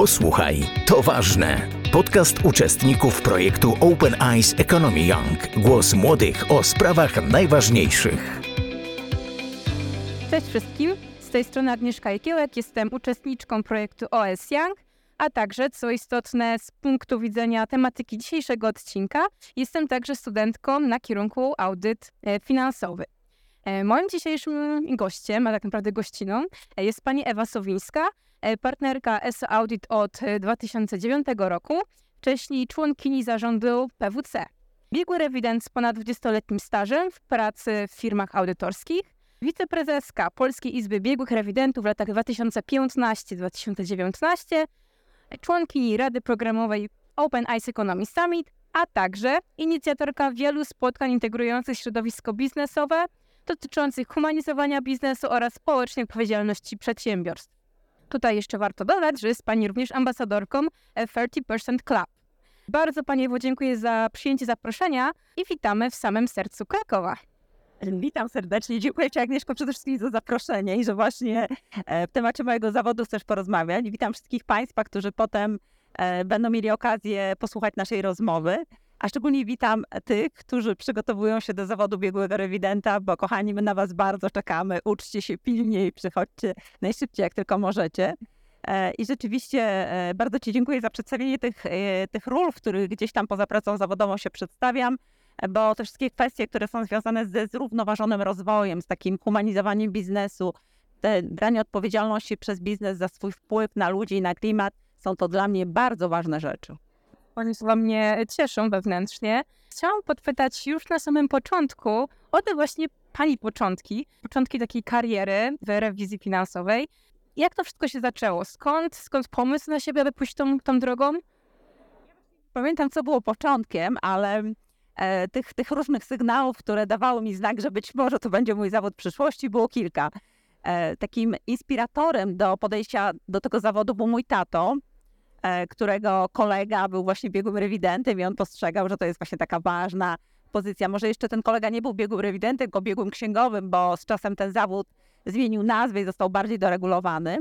Posłuchaj, to ważne. Podcast uczestników projektu Open Eyes Economy Young. Głos młodych o sprawach najważniejszych. Cześć wszystkim. Z tej strony Agnieszka Jekiełek. Jestem uczestniczką projektu OS Young, a także, co istotne z punktu widzenia tematyki dzisiejszego odcinka, jestem także studentką na kierunku audyt e, finansowy. E, moim dzisiejszym gościem, a tak naprawdę gościną, e, jest pani Ewa Sowińska, partnerka ESO Audit od 2009 e, roku, wcześniej członkini zarządu PWC. Biegły rewident z ponad 20-letnim stażem w pracy w firmach audytorskich, wiceprezeska Polskiej Izby Biegłych Rewidentów w latach 2015-2019, członkini Rady Programowej Open Eyes Economy Summit, a także inicjatorka wielu spotkań integrujących środowisko biznesowe dotyczących humanizowania biznesu oraz społecznej odpowiedzialności przedsiębiorstw. Tutaj jeszcze warto dodać, że jest Pani również ambasadorką 30% Club. Bardzo Pani Ewo dziękuję za przyjęcie zaproszenia i witamy w samym sercu Krakowa. Witam serdecznie. Dziękuję Ci Agnieszko przede wszystkim za zaproszenie i że właśnie e, w temacie mojego zawodu chcesz porozmawiać. Witam wszystkich Państwa, którzy potem e, będą mieli okazję posłuchać naszej rozmowy. A szczególnie witam tych, którzy przygotowują się do zawodu biegłego rewidenta, bo kochani, my na Was bardzo czekamy. Uczcie się pilnie i przychodźcie najszybciej, jak tylko możecie. E, I rzeczywiście e, bardzo Ci dziękuję za przedstawienie tych, e, tych ról, w których gdzieś tam poza pracą zawodową się przedstawiam, bo te wszystkie kwestie, które są związane ze zrównoważonym rozwojem, z takim humanizowaniem biznesu, te branie odpowiedzialności przez biznes za swój wpływ na ludzi i na klimat, są to dla mnie bardzo ważne rzeczy. Słowa mnie cieszą wewnętrznie. Chciałam podpytać już na samym początku o te właśnie Pani początki, początki takiej kariery w rewizji finansowej. Jak to wszystko się zaczęło? Skąd, skąd pomysł na siebie, aby pójść tą, tą drogą? Pamiętam, co było początkiem, ale e, tych, tych różnych sygnałów, które dawały mi znak, że być może to będzie mój zawód przyszłości, było kilka. E, takim inspiratorem do podejścia do tego zawodu był mój tato, którego kolega był właśnie biegłym rewidentem i on postrzegał, że to jest właśnie taka ważna pozycja. Może jeszcze ten kolega nie był biegłym rewidentem, tylko biegłym księgowym, bo z czasem ten zawód zmienił nazwę i został bardziej doregulowany.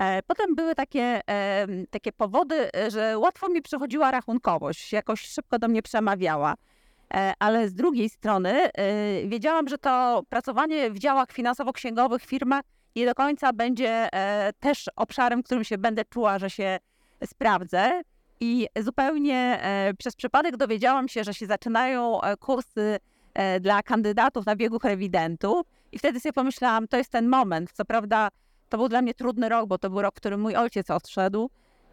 E, potem były takie, takie powody, że łatwo mi przychodziła rachunkowość, jakoś szybko do mnie przemawiała. E, ale z drugiej strony wiedziałam, że to pracowanie w działach finansowo-księgowych firmach nie do końca będzie też obszarem, w którym się będę czuła, że się sprawdzę. I zupełnie e, przez przypadek dowiedziałam się, że się zaczynają e, kursy e, dla kandydatów na biegłych rewidentów. I wtedy sobie pomyślałam, to jest ten moment. Co prawda, to był dla mnie trudny rok, bo to był rok, w którym mój ojciec odszedł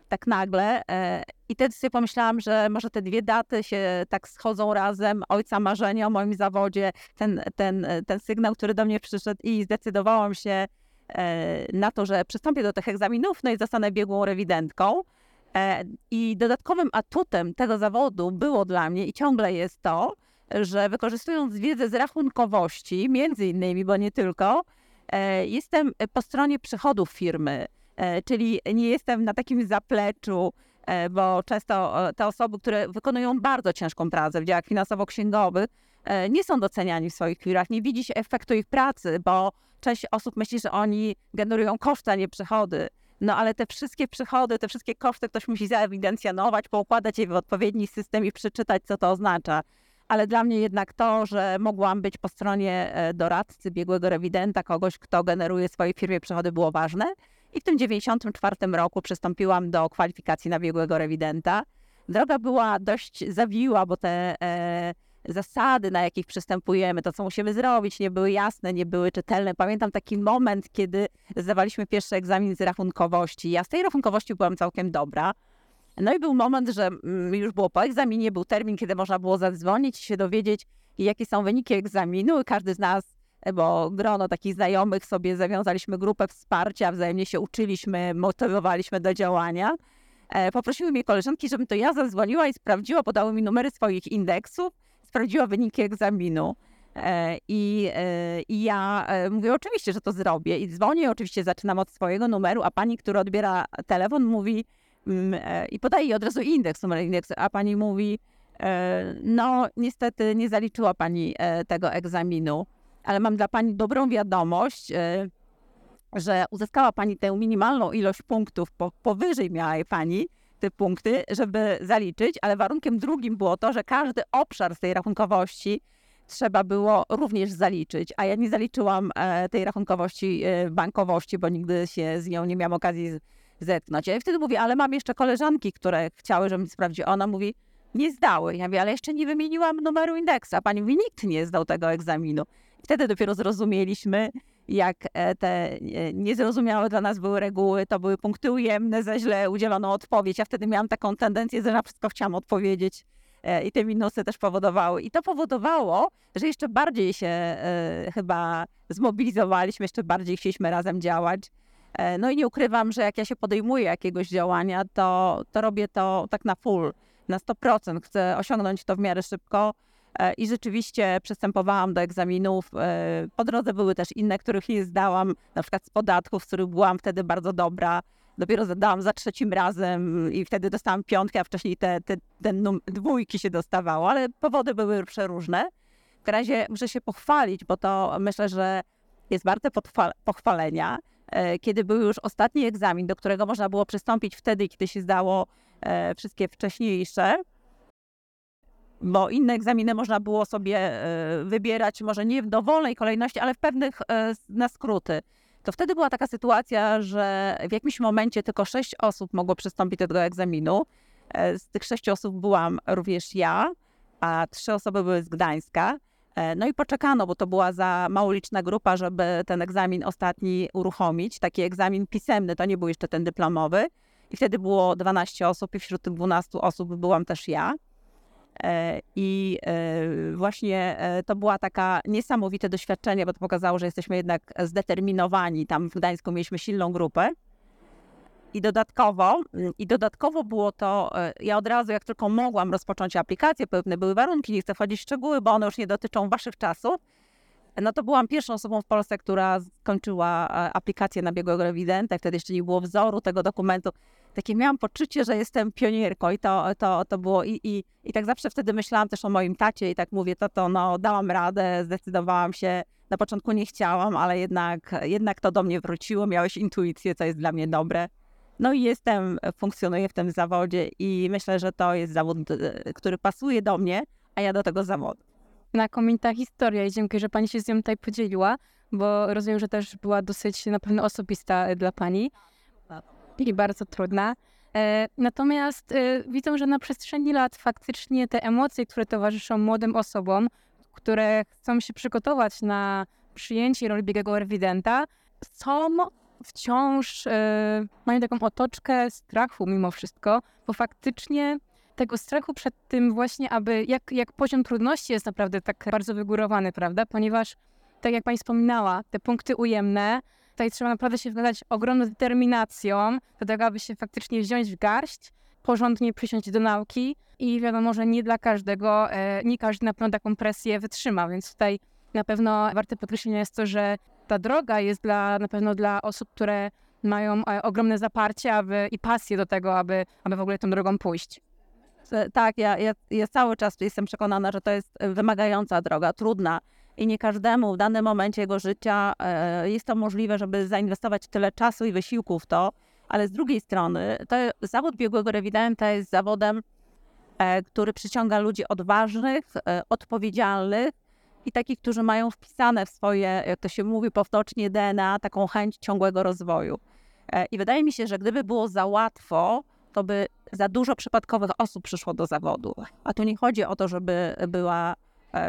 tak nagle. I wtedy sobie pomyślałam, że może te dwie daty się tak schodzą razem. Ojca marzenia o moim zawodzie, ten, ten, ten sygnał, który do mnie przyszedł i zdecydowałam się na to, że przystąpię do tych egzaminów, no i zostanę biegłą rewidentką. E, I dodatkowym atutem tego zawodu było dla mnie i ciągle jest to, że wykorzystując wiedzę z rachunkowości, między innymi, bo nie tylko, e, jestem po stronie przychodów firmy, e, czyli nie jestem na takim zapleczu, bo często te osoby, które wykonują bardzo ciężką pracę w działach finansowo-księgowych, nie są doceniani w swoich firmach, nie widzi się efektu ich pracy, bo część osób myśli, że oni generują koszty, a nie przychody. No ale te wszystkie przychody, te wszystkie koszty ktoś musi zaewidencjonować, poukładać je w odpowiedni system i przeczytać, co to oznacza. Ale dla mnie jednak to, że mogłam być po stronie e, doradcy, biegłego rewidenta, kogoś, kto generuje swojej firmie przychody, było ważne. I w tym 94 roku przystąpiłam do kwalifikacji na biegłego rewidenta. Droga była dość zawiła, bo te e, zasady, na jakich przystępujemy, to co musimy zrobić, nie były jasne, nie były czytelne. Pamiętam taki moment, kiedy zdawaliśmy pierwszy egzamin z rachunkowości. Ja z tej rachunkowości byłam całkiem dobra. No i był moment, że mm, już było po egzaminie, był termin, kiedy można było zadzwonić i się dowiedzieć, jakie są wyniki egzaminu. Każdy z nas, bo grono takich znajomych sobie zawiązaliśmy grupę wsparcia, wzajemnie się uczyliśmy, motywowaliśmy do działania. E, poprosiły mnie koleżanki, żebym to ja zadzwoniła i sprawdziła, podały mi numery swoich indeksów sprawdziła wyniki egzaminu. E, I, e, I ja e, mówię, oczywiście, że to zrobię. I dzwonię, oczywiście zaczynam od swojego numeru, a pani, która odbiera telefon, mówi mm, i podaje jej od razu indeks, numer indeks, a pani mówi, no niestety nie zaliczyła pani tego egzaminu, ale mam dla pani dobrą wiadomość. że uzyskała Pani tę minimalną ilość punktów, po, powyżej miała Pani te punkty, żeby zaliczyć, ale warunkiem drugim było to, że każdy obszar z tej rachunkowości trzeba było również zaliczyć, a ja nie zaliczyłam e, tej rachunkowości e, bankowości, bo nigdy się z nią nie miałam okazji zetknąć. Ja wtedy mówię, ale mam jeszcze koleżanki, które chciały, żebym sprawdziła. Ona mówi, nie zdały. Ja mówię, ale jeszcze nie wymieniłam numeru indeksu. A pani mówi, nikt nie zdał tego egzaminu. Wtedy dopiero zrozumieliśmy, jak e, te e, niezrozumiałe dla nas były reguły, to były punkty ujemne za źle udzieloną odpowiedź. Ja wtedy miałam taką tendencję, że na wszystko chciałam odpowiedzieć e, i te minusy też powodowały. I to powodowało, że jeszcze bardziej się chyba zmobilizowaliśmy, jeszcze bardziej chcieliśmy razem działać. No i nie ukrywam, że jak ja się podejmuję jakiegoś działania, to, to robię to tak na full, na 100%. Chcę osiągnąć to w miarę szybko I rzeczywiście przystępowałam do egzaminów. E, po drodze były też inne, których nie zdałam, na przykład z podatków, z których byłam wtedy bardzo dobra. Dopiero zadałam za trzecim razem i wtedy dostałam piątkę, a wcześniej te, te, te dwójki się dostawało, ale powody były przeróżne. W razie muszę się pochwalić, bo to myślę, że jest warte pochwalenia. E, kiedy był już ostatni egzamin, do którego można było przystąpić wtedy, kiedy się zdało wszystkie wcześniejsze, bo inne egzaminy można było sobie e, wybierać, może nie w dowolnej kolejności, ale w pewnych e, na skróty. To wtedy była taka sytuacja, że w jakimś momencie tylko sześć osób mogło przystąpić do tego egzaminu. E, z tych sześciu osób byłam również ja, a trzy osoby były z Gdańska. No i poczekano, bo to była za mało liczna grupa, żeby ten egzamin ostatni uruchomić. Taki egzamin pisemny, to nie był jeszcze ten dyplomowy. I wtedy było 12 osób i wśród tych 12 osób byłam też ja. E, I e, właśnie e, to była taka niesamowite doświadczenie, bo to pokazało, że jesteśmy jednak zdeterminowani. Tam w Gdańsku mieliśmy silną grupę. I dodatkowo, mm, I dodatkowo było to, ja od razu, jak tylko mogłam rozpocząć aplikację, pewne były warunki, nie chcę wchodzić w szczegóły, bo one już nie dotyczą waszych czasów, no to byłam pierwszą osobą w Polsce, która skończyła aplikację na biegłego rewidenta. Wtedy jeszcze nie było wzoru tego dokumentu takie miałam poczucie, że jestem pionierką i to, to, to było i, i, i tak zawsze wtedy myślałam też o moim tacie i tak mówię, to to no dałam radę, zdecydowałam się, na początku nie chciałam, ale jednak, jednak to do mnie wróciło, miałeś intuicję, co jest dla mnie dobre. No i jestem, funkcjonuję w tym zawodzie i myślę, że to jest zawód, e, który pasuje do mnie, a ja do tego zawodu. Znakomita historia i dziękuję, że Pani się z nią tutaj podzieliła, bo rozumiem, że też była dosyć na pewno osobista dla Pani i bardzo trudna. E, natomiast e, widzę, że na przestrzeni lat faktycznie te emocje, które towarzyszą młodym osobom, które chcą się przygotować na przyjęcie roli biegłego rewidenta, są wciąż, e, mają taką otoczkę strachu mimo wszystko, bo faktycznie tego strachu przed tym właśnie, aby, jak, jak poziom trudności jest naprawdę tak bardzo wygórowany, prawda? Ponieważ, tak jak pani wspominała, te punkty ujemne Tutaj trzeba naprawdę się wykazać ogromną determinacją do tego, aby się faktycznie wziąć w garść, porządnie przysiąść do nauki i wiadomo, że nie dla każdego, e, nie każdy na pewno taką presję wytrzyma, więc tutaj na pewno warte podkreślenia jest to, że ta droga jest dla, na pewno dla osób, które mają e, ogromne zaparcie aby, i pasję do tego, aby, aby w ogóle tą drogą pójść. E, tak, ja, ja, ja cały czas jestem przekonana, że to jest wymagająca droga, trudna i nie każdemu w danym momencie jego życia e, jest to możliwe, żeby zainwestować tyle czasu i wysiłku w to, ale z drugiej strony to zawód biegłego rewidenta jest zawodem, e, który przyciąga ludzi odważnych, e, odpowiedzialnych i takich, którzy mają wpisane w swoje, jak to się mówi potocznie, DNA, taką chęć ciągłego rozwoju. I wydaje mi się, że gdyby było za łatwo, to by za dużo przypadkowych osób przyszło do zawodu. A tu nie chodzi o to, żeby była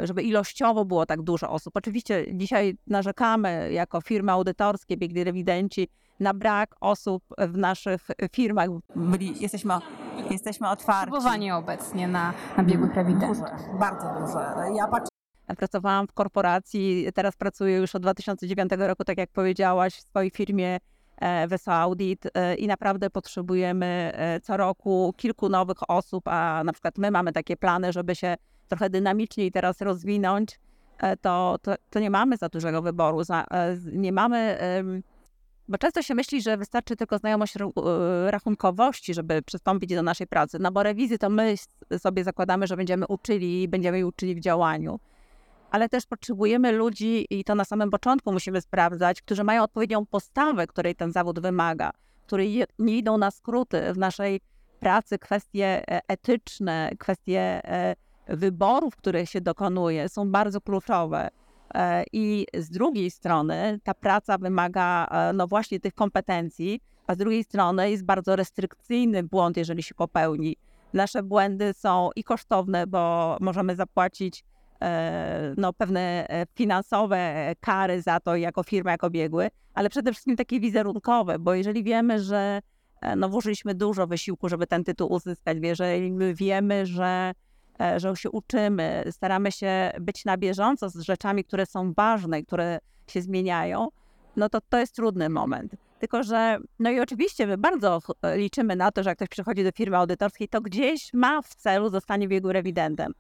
żeby ilościowo było tak dużo osób. Oczywiście dzisiaj narzekamy jako firmy audytorskie, biegli rewidenci na brak osób w naszych firmach. Byli, jesteśmy, jesteśmy otwarci. Próbowanie obecnie na, na biegłych rewidentów. Bardzo duże. Ja patrzę Pracowałam w korporacji, teraz pracuję już od 2009 roku, tak jak powiedziałaś, w swojej firmie e, Weso Audit e, i naprawdę potrzebujemy co roku kilku nowych osób, a na przykład my mamy takie plany, żeby się trochę dynamiczniej teraz rozwinąć, e, to, to, to nie mamy za dużego wyboru. E, nie mamy. Bo często się myśli, że wystarczy tylko znajomość e, rachunkowości, żeby przystąpić do naszej pracy. No bo rewizy to my sobie zakładamy, że będziemy uczyli i będziemy uczyli w działaniu. ale też potrzebujemy ludzi, i to na samym początku musimy sprawdzać, którzy mają odpowiednią postawę, której ten zawód wymaga, którzy nie idą na skróty w naszej pracy, kwestie etyczne, kwestie wyborów, które się dokonuje, są bardzo kluczowe. E, I z drugiej strony ta praca wymaga no właśnie tych kompetencji, a z drugiej strony jest bardzo restrykcyjny błąd, jeżeli się popełni. Nasze błędy są i kosztowne, bo możemy zapłacić E, no, pewne e, finansowe kary za to jako firma, jako biegły, ale przede wszystkim takie wizerunkowe, bo jeżeli wiemy, że e, no, włożyliśmy dużo wysiłku, żeby ten tytuł uzyskać, jeżeli my wiemy, że, że się uczymy, staramy się być na bieżąco z rzeczami, które są ważne i które się zmieniają, no to to jest trudny moment. Tylko, że no i oczywiście my bardzo liczymy na to, że jak ktoś przychodzi do firmy audytorskiej, to gdzieś ma w celu zostanie biegłym rewidentem.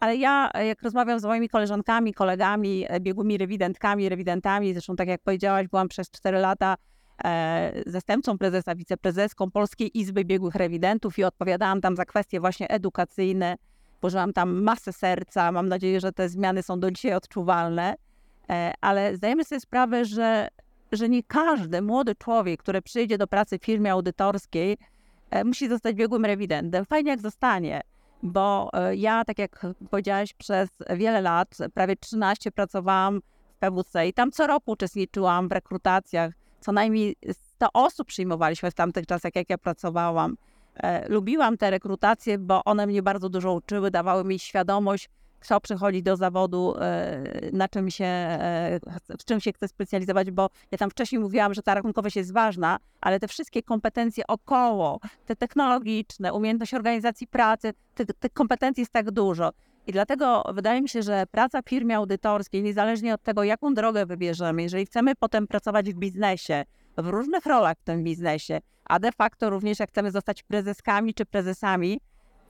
Ale ja, e, jak rozmawiam z moimi koleżankami, kolegami, e, biegłymi rewidentkami, rewidentami, zresztą tak jak powiedziałaś, byłam przez 4 lata e, zastępcą prezesa, wiceprezeską Polskiej Izby Biegłych Rewidentów i odpowiadałam tam za kwestie właśnie edukacyjne. Włożyłam tam masę serca. Mam nadzieję, że te zmiany są do dzisiaj odczuwalne. E, ale zdajemy sobie sprawę, że, że nie każdy młody człowiek, który przyjdzie do pracy w firmie audytorskiej, e, musi zostać biegłym rewidentem. Fajnie jak zostanie bo e, ja, tak jak powiedziałaś, przez wiele lat, prawie 13 pracowałam w PWC i tam co roku uczestniczyłam w rekrutacjach. Co najmniej 100 osób przyjmowaliśmy w tamtych czasach, jak ja pracowałam. E, lubiłam te rekrutacje, bo one mnie bardzo dużo uczyły, dawały mi świadomość kto przychodzi do zawodu, e, na czym się, e, w czym się chce specjalizować, bo ja tam wcześniej mówiłam, że ta rachunkowość jest ważna, ale te wszystkie kompetencje około, te technologiczne, umiejętność organizacji pracy, tych te kompetencji jest tak dużo. I dlatego wydaje mi się, że praca w firmie audytorskiej, niezależnie od tego, jaką drogę wybierzemy, jeżeli chcemy potem pracować w biznesie, w różnych rolach w tym biznesie, a de facto również jak chcemy zostać prezeskami czy prezesami,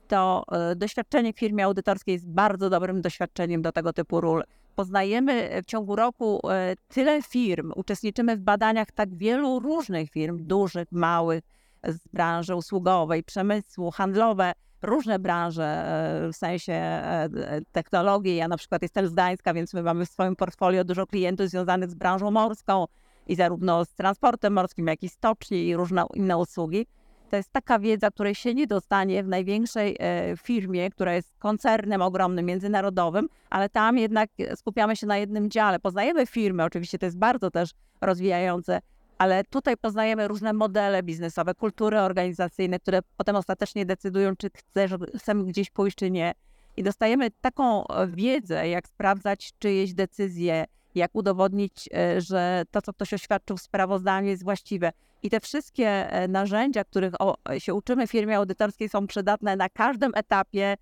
to e, doświadczenie w firmie audytorskiej jest bardzo dobrym doświadczeniem do tego typu ról. Poznajemy w ciągu roku e, tyle firm, uczestniczymy w badaniach tak wielu różnych firm, dużych, małych, z branży usługowej, przemysłu, handlowe, różne branże w sensie technologii. Ja na przykład jestem z Gdańska, więc my mamy w swoim portfolio dużo klientów związanych z branżą morską i zarówno z transportem morskim, jak i stoczni i różne inne usługi. To jest taka wiedza, której się nie dostanie w największej e, firmie, która jest koncernem ogromnym, międzynarodowym, ale tam jednak skupiamy się na jednym dziale. Poznajemy firmy, oczywiście to jest bardzo też rozwijające, ale tutaj poznajemy różne modele biznesowe, kultury organizacyjne, które potem ostatecznie decydują, czy chcesz, chcemy gdzieś pójść, czy nie. I dostajemy taką wiedzę, jak sprawdzać czyjeś decyzje, jak udowodnić, e, że to, co ktoś oświadczył w sprawozdaniu jest właściwe. I te wszystkie e, narzędzia, których się uczymy w firmie audytorskiej, są przydatne na każdym etapie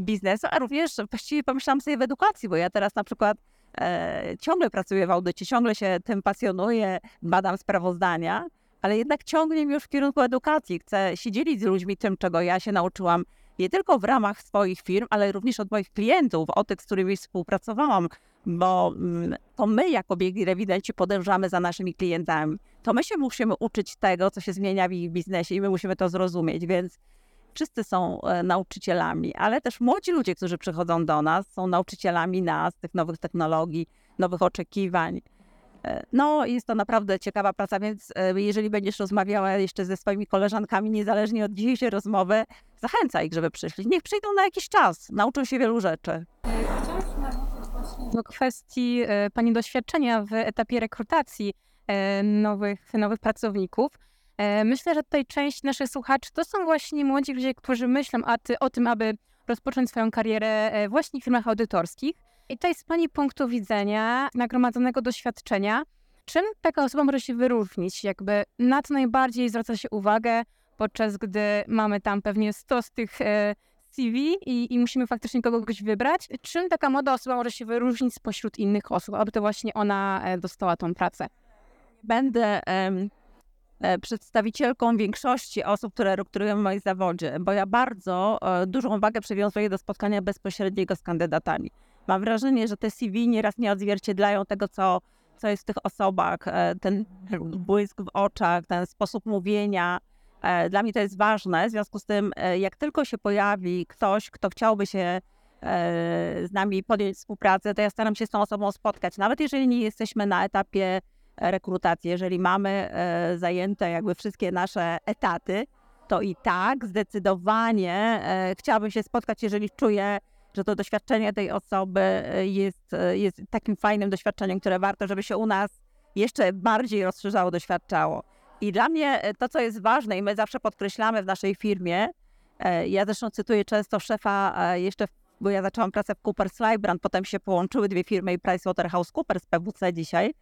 biznesu, a również właściwie pomyślałam sobie w edukacji, bo ja teraz na przykład e, ciągle pracuję w audycie, ciągle się tym pasjonuję, badam sprawozdania, ale jednak ciągnie mi już w kierunku edukacji. Chcę się dzielić z ludźmi tym, czego ja się nauczyłam nie tylko w ramach swoich firm, ale również od moich klientów, od tych, z którymi współpracowałam, bo mm, to my jako biegli rewidenci podążamy za naszymi klientami. To my się musimy uczyć tego, co się zmienia w ich biznesie i my musimy to zrozumieć, więc wszyscy są e, nauczycielami, ale też młodzi ludzie, którzy przychodzą do nas, są nauczycielami nas, tych nowych technologii, nowych oczekiwań. E, no, jest to naprawdę ciekawa praca, więc e, jeżeli będziesz rozmawiała jeszcze ze swoimi koleżankami, niezależnie od dzisiejszej rozmowy, zachęcaj ich, żeby przyszli. Niech przyjdą na jakiś czas, nauczą się wielu rzeczy. Do kwestii e, Pani doświadczenia w etapie rekrutacji nowych, nowych pracowników. Myślę, że tutaj część naszych słuchaczy to są właśnie młodzi ludzie, którzy myślą o tym, aby rozpocząć swoją karierę właśnie w firmach audytorskich. I tutaj z Pani punktu widzenia, nagromadzonego doświadczenia, czym taka osoba może się wyróżnić? Jakby na co najbardziej zwraca się uwagę, podczas gdy mamy tam pewnie 100 z tych e, CV i, i, musimy faktycznie kogoś wybrać. Czym taka młoda osoba może się wyróżnić spośród innych osób, aby to właśnie ona e, dostała tą pracę? Będę e, przedstawicielką większości osób, które rekrutują w moim zawodzie, bo ja bardzo dużą wagę przywiązuję do spotkania bezpośredniego z kandydatami. Mam wrażenie, że te CV nieraz nie odzwierciedlają tego, co, co jest w tych osobach, e, ten błysk w oczach, ten sposób mówienia. E, dla mnie to jest ważne. W związku z tym, e, jak tylko się pojawi ktoś, kto chciałby się z nami podjąć współpracę, to ja staram się z tą osobą spotkać. Nawet jeżeli nie jesteśmy na etapie rekrutacji, jeżeli mamy zajęte jakby wszystkie nasze etaty, to i tak zdecydowanie chciałabym się spotkać, jeżeli czuję, że to doświadczenie tej osoby jest, jest takim fajnym doświadczeniem, które warto, żeby się u nas jeszcze bardziej rozszerzało, doświadczało. I dla mnie e, to, co jest ważne i my zawsze podkreślamy w naszej firmie, e, ja zresztą cytuję często szefa e, jeszcze, bo ja zaczęłam pracę w Coopers Lybrand, potem się połączyły dwie firmy i PricewaterhouseCoopers, PwC dzisiaj,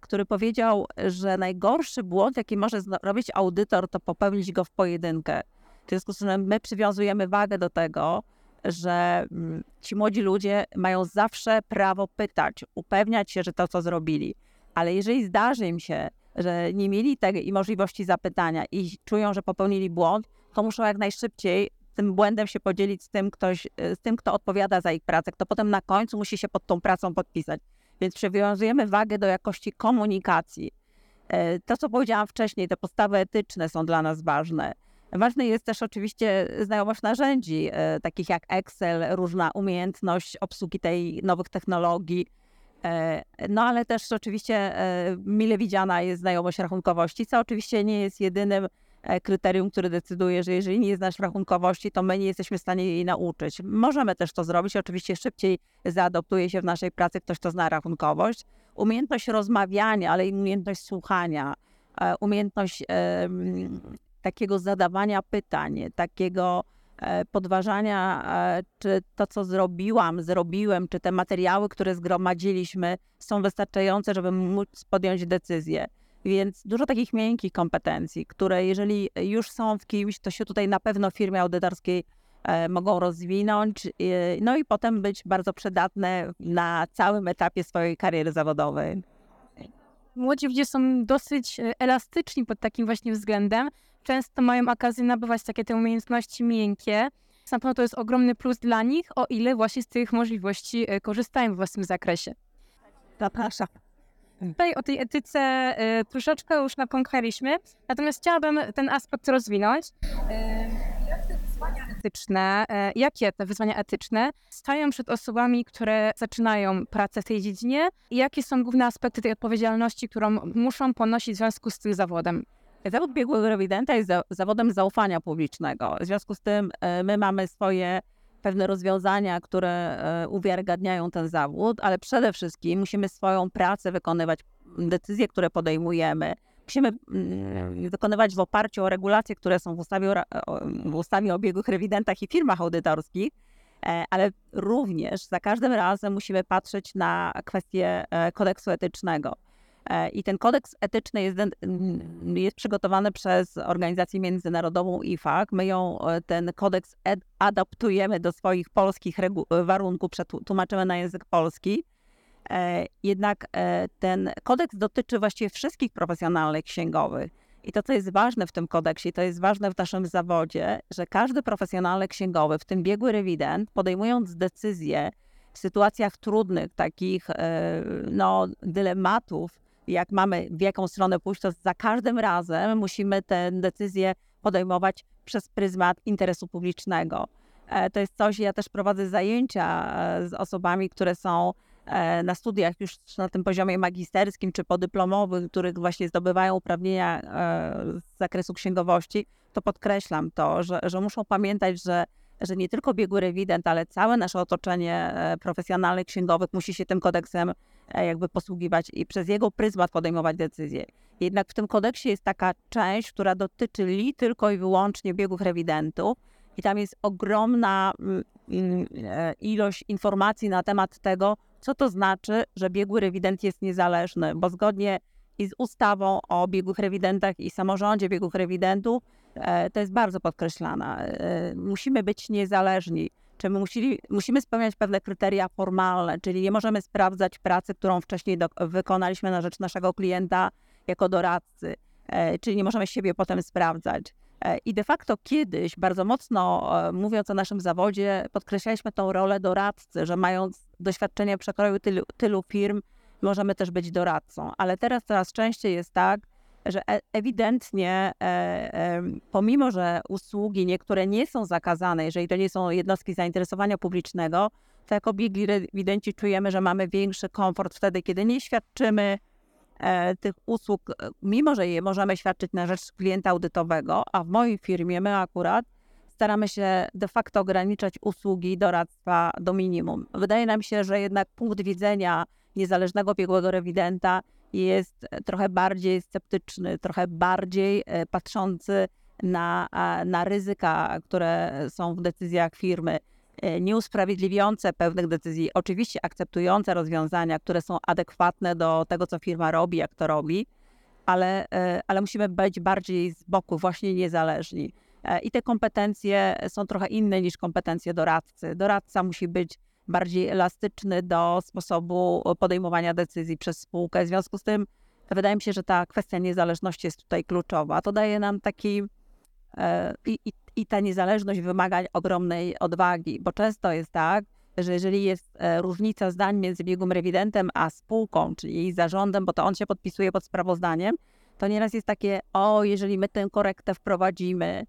który powiedział, że najgorszy błąd, jaki może zrobić audytor, to popełnić go w pojedynkę. W związku z tym my przywiązujemy wagę do tego, że mm, ci młodzi ludzie mają zawsze prawo pytać, upewniać się, że to, co zrobili. Ale jeżeli zdarzy im się, że nie mieli tej możliwości zapytania i czują, że popełnili błąd, to muszą jak najszybciej tym błędem się podzielić z tym, ktoś, e, z tym, kto odpowiada za ich pracę, kto potem na końcu musi się pod tą pracą podpisać. Więc przywiązujemy wagę do jakości komunikacji. E, to, co powiedziałam wcześniej, te podstawy etyczne są dla nas ważne. Ważne jest też oczywiście znajomość narzędzi, e, takich jak Excel, różna umiejętność obsługi tej nowych technologii, E, no ale też oczywiście e, mile widziana jest znajomość rachunkowości, co oczywiście nie jest jedynym kryterium, które decyduje, że jeżeli nie znasz rachunkowości, to my nie jesteśmy w stanie jej nauczyć. Możemy też to zrobić, oczywiście szybciej zaadoptuje się w naszej pracy ktoś, kto zna rachunkowość. Umiejętność rozmawiania, ale i umiejętność słuchania, umiejętność takiego zadawania pytań, takiego E, podważania, e, czy to, co zrobiłam, zrobiłem, czy te materiały, które zgromadziliśmy, są wystarczające, żeby móc podjąć decyzję. Więc dużo takich miękkich kompetencji, które jeżeli już są w kimś, to się tutaj na pewno w firmie audytorskiej e, mogą rozwinąć, no i potem być bardzo przydatne na całym etapie swojej kariery zawodowej. Młodzi ludzie są dosyć elastyczni pod takim właśnie względem, często mają okazję nabywać takie te umiejętności miękkie. Na pewno to jest ogromny plus dla nich, o ile właśnie z tych możliwości e, korzystają w własnym zakresie. Zapraszam. Tutaj o tej etyce y, troszeczkę już napomknęliśmy, natomiast chciałabym ten aspekt rozwinąć. Y, jak te wyzwania etyczne, jakie te wyzwania etyczne stają przed osobami, które zaczynają pracę w tej dziedzinie i jakie są główne aspekty tej odpowiedzialności, którą muszą ponosić w związku z tym zawodem? Zawód biegłego rewidenta jest za, zawodem zaufania publicznego. W związku z tym e, my mamy swoje pewne rozwiązania, które e, uwiarygadniają ten zawód, ale przede wszystkim musimy swoją pracę wykonywać, decyzje, które podejmujemy, musimy mm, wykonywać w oparciu o regulacje, które są w ustawie w ustawie o biegłych rewidentach i firmach audytorskich, e, ale również za każdym razem musimy patrzeć na kwestię kodeksu etycznego. E, I ten kodeks etyczny jest, jest przygotowany przez organizację międzynarodową IFAC. My ją, e, ten kodeks adaptujemy do swoich polskich warunków, przetłumaczymy na język polski. E, jednak ten kodeks dotyczy właściwie wszystkich profesjonalnych księgowych. I to, co jest ważne w tym kodeksie, to jest ważne w naszym zawodzie, że każdy profesjonalny księgowy, w tym biegły rewident, podejmując decyzje w sytuacjach trudnych, takich no, dylematów, jak mamy w jaką stronę pójść, to za każdym razem musimy tę decyzję podejmować przez pryzmat interesu publicznego. E, to jest coś, ja też prowadzę zajęcia e, z osobami, które są e, na studiach już na tym poziomie magisterskim czy podyplomowym, których właśnie zdobywają uprawnienia z zakresu księgowości, to podkreślam to, że, że muszą pamiętać, że że nie tylko biegły rewident, ale całe nasze otoczenie e, profesjonalnych księgowych musi się tym kodeksem jakby posługiwać i przez jego pryzmat podejmować decyzje. Jednak w tym kodeksie jest taka część, która dotyczy li tylko i wyłącznie biegłych rewidentów i tam jest ogromna mm, e, ilość informacji na temat tego, co to znaczy, że biegły rewident jest niezależny, bo zgodnie i z ustawą o biegłych rewidentach i samorządzie biegłych rewidentów E, to jest bardzo podkreślane. E, musimy być niezależni. Czy my musili, musimy spełniać pewne kryteria formalne, czyli nie możemy sprawdzać pracy, którą wcześniej do, wykonaliśmy na rzecz naszego klienta jako doradcy, e, czyli nie możemy siebie potem sprawdzać. I de facto kiedyś, bardzo mocno mówiąc o naszym zawodzie, podkreślaliśmy tą rolę doradcy, że mając doświadczenie przekroju tylu, tylu firm, możemy też być doradcą. Ale teraz coraz częściej jest tak, że e- ewidentnie, e, pomimo że usługi niektóre nie są zakazane, jeżeli to nie są jednostki zainteresowania publicznego, to jako biegli rewidenci czujemy, że mamy większy komfort wtedy, kiedy nie świadczymy e, tych usług, mimo że je możemy świadczyć na rzecz klienta audytowego, a w mojej firmie my akurat staramy się de facto ograniczać usługi doradztwa do minimum. Wydaje nam się, że jednak punkt widzenia niezależnego biegłego rewidenta jest e, trochę bardziej sceptyczny, trochę bardziej e, patrzący na, na ryzyka, które są w decyzjach firmy, e, nieusprawiedliwiające pewnych decyzji, oczywiście akceptujące rozwiązania, które są adekwatne do tego, co firma robi, jak to robi, ale, ale musimy być bardziej z boku, właśnie niezależni. I te kompetencje są trochę inne niż kompetencje doradcy. Doradca musi być bardziej elastyczny do sposobu podejmowania decyzji przez spółkę. W związku z tym wydaje mi się, że ta kwestia niezależności jest tutaj kluczowa. To daje nam taki e, i, i, i ta niezależność wymaga ogromnej odwagi, bo często jest tak, że jeżeli jest e, różnica zdań między biegłym rewidentem a spółką, czyli jej zarządem, bo to on się podpisuje pod sprawozdaniem, to nieraz jest takie, o, jeżeli my tę korektę wprowadzimy,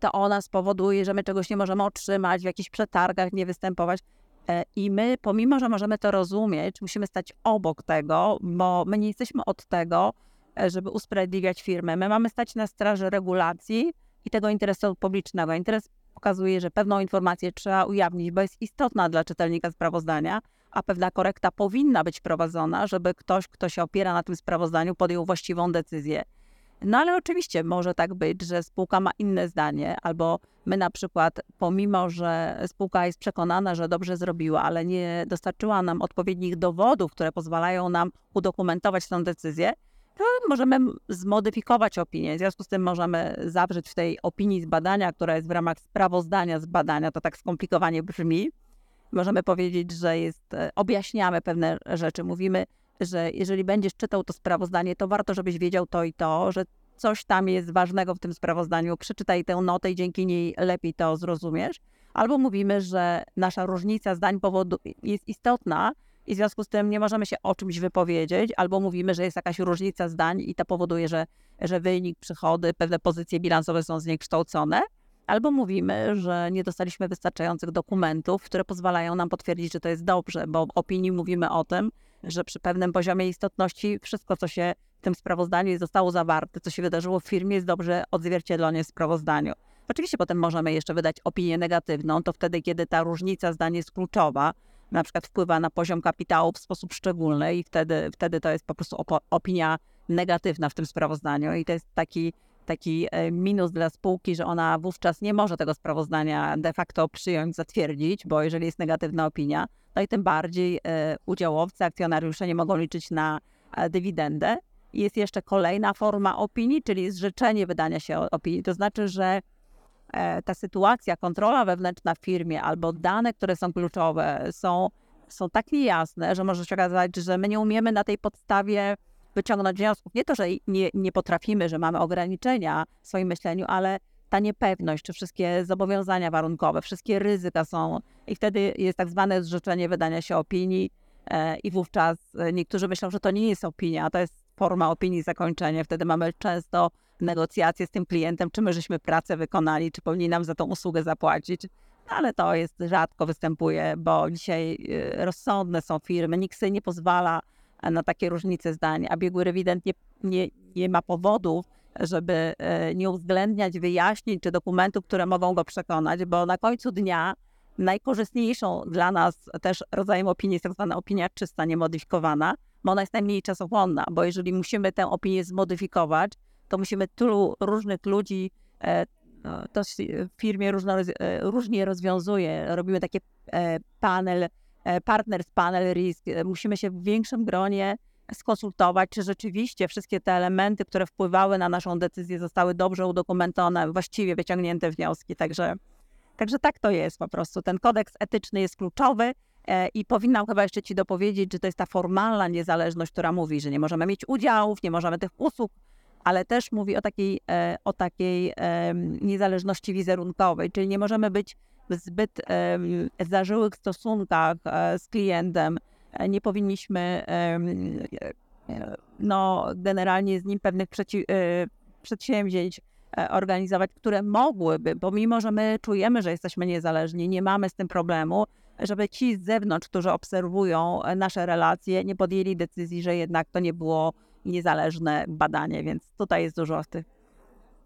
to ona spowoduje, że my czegoś nie możemy otrzymać, w jakichś przetargach nie występować. E, I my, pomimo że możemy to rozumieć, musimy stać obok tego, bo my nie jesteśmy od tego, e, żeby usprawiedliwiać firmę. My mamy stać na straży regulacji i tego interesu publicznego. Interes pokazuje, że pewną informację trzeba ujawnić, bo jest istotna dla czytelnika sprawozdania, a pewna korekta powinna być prowadzona, żeby ktoś, kto się opiera na tym sprawozdaniu, podjął właściwą decyzję. No ale oczywiście może tak być, że spółka ma inne zdanie, albo my na przykład, pomimo że spółka jest przekonana, że dobrze zrobiła, ale nie dostarczyła nam odpowiednich dowodów, które pozwalają nam udokumentować tę decyzję, to możemy zmodyfikować opinię. W związku z tym możemy zawrzeć w tej opinii z badania, która jest w ramach sprawozdania z badania, to tak skomplikowanie brzmi. Możemy powiedzieć, że jest, e, objaśniamy pewne rzeczy, mówimy, że jeżeli będziesz czytał to sprawozdanie, to warto, żebyś wiedział to i to, że coś tam jest ważnego w tym sprawozdaniu, przeczytaj tę notę i dzięki niej lepiej to zrozumiesz. Albo mówimy, że nasza różnica zdań powodu jest istotna i w związku z tym nie możemy się o czymś wypowiedzieć, albo mówimy, że jest jakaś różnica zdań i to powoduje, że, że wynik, przychody, pewne pozycje bilansowe są zniekształcone. Albo mówimy, że nie dostaliśmy wystarczających dokumentów, które pozwalają nam potwierdzić, że to jest dobrze, bo w opinii mówimy o tym, że przy pewnym poziomie istotności wszystko, co się w tym sprawozdaniu zostało zawarte, co się wydarzyło w firmie, jest dobrze odzwierciedlone w sprawozdaniu. Oczywiście potem możemy jeszcze wydać opinię negatywną, to wtedy, kiedy ta różnica zdań jest kluczowa, na przykład wpływa na poziom kapitału w sposób szczególny i wtedy, wtedy to jest po prostu opinia negatywna w tym sprawozdaniu i to jest taki, taki e, minus dla spółki, że ona wówczas nie może tego sprawozdania de facto przyjąć, zatwierdzić, bo jeżeli jest negatywna opinia, no i tym bardziej e, udziałowcy, akcjonariusze nie mogą liczyć na e, dywidendę. Jest jeszcze kolejna forma opinii, czyli zrzeczenie wydania się opinii. To znaczy, że ta sytuacja, kontrola wewnętrzna w firmie albo dane, które są kluczowe, są, są tak niejasne, że może się okazać, że my nie umiemy na tej podstawie wyciągnąć wniosków. Nie to, że nie, nie potrafimy, że mamy ograniczenia w swoim myśleniu, ale ta niepewność, czy wszystkie zobowiązania warunkowe, wszystkie ryzyka są i wtedy jest tak zwane zrzeczenie wydania się opinii e, i wówczas e, niektórzy myślą, że to nie jest opinia, to jest forma opinii zakończenia. Wtedy mamy często negocjacje z tym klientem, czy my żeśmy pracę wykonali, czy powinni nam za tą usługę zapłacić. No, ale to jest rzadko występuje, bo dzisiaj e, rozsądne są firmy, nikt sobie nie pozwala na takie różnice zdań, a biegły rewident nie, nie, nie ma powodów, żeby e, nie uwzględniać wyjaśnień czy dokumentów, które mogą go przekonać, bo na końcu dnia najkorzystniejszą dla nas też rodzajem opinii jest tak zwana opinia czysta, niemodyfikowana, bo ona jest najmniej czasochłonna, bo jeżeli musimy tę opinię zmodyfikować, to musimy tylu różnych ludzi, e, no, to w firmie różno, e, różnie rozwiązuje, robimy takie panel, partners panel risk, musimy się w większym gronie skonsultować, czy rzeczywiście wszystkie te elementy, które wpływały na naszą decyzję, zostały dobrze udokumentowane, właściwie wyciągnięte wnioski. Także, także tak to jest po prostu. Ten kodeks etyczny jest kluczowy. E, I powinnam chyba jeszcze Ci dopowiedzieć, że to jest ta formalna niezależność, która mówi, że nie możemy mieć udziałów, nie możemy tych usług, ale też mówi o takiej, e, o takiej niezależności wizerunkowej, czyli nie możemy być w zbyt zażyłych stosunkach e, z klientem, nie powinniśmy no, generalnie z nim pewnych przeci- przedsięwzięć organizować, które mogłyby, bo mimo, że my czujemy, że jesteśmy niezależni, nie mamy z tym problemu, żeby ci z zewnątrz, którzy obserwują nasze relacje, nie podjęli decyzji, że jednak to nie było niezależne badanie, więc tutaj jest dużo tych.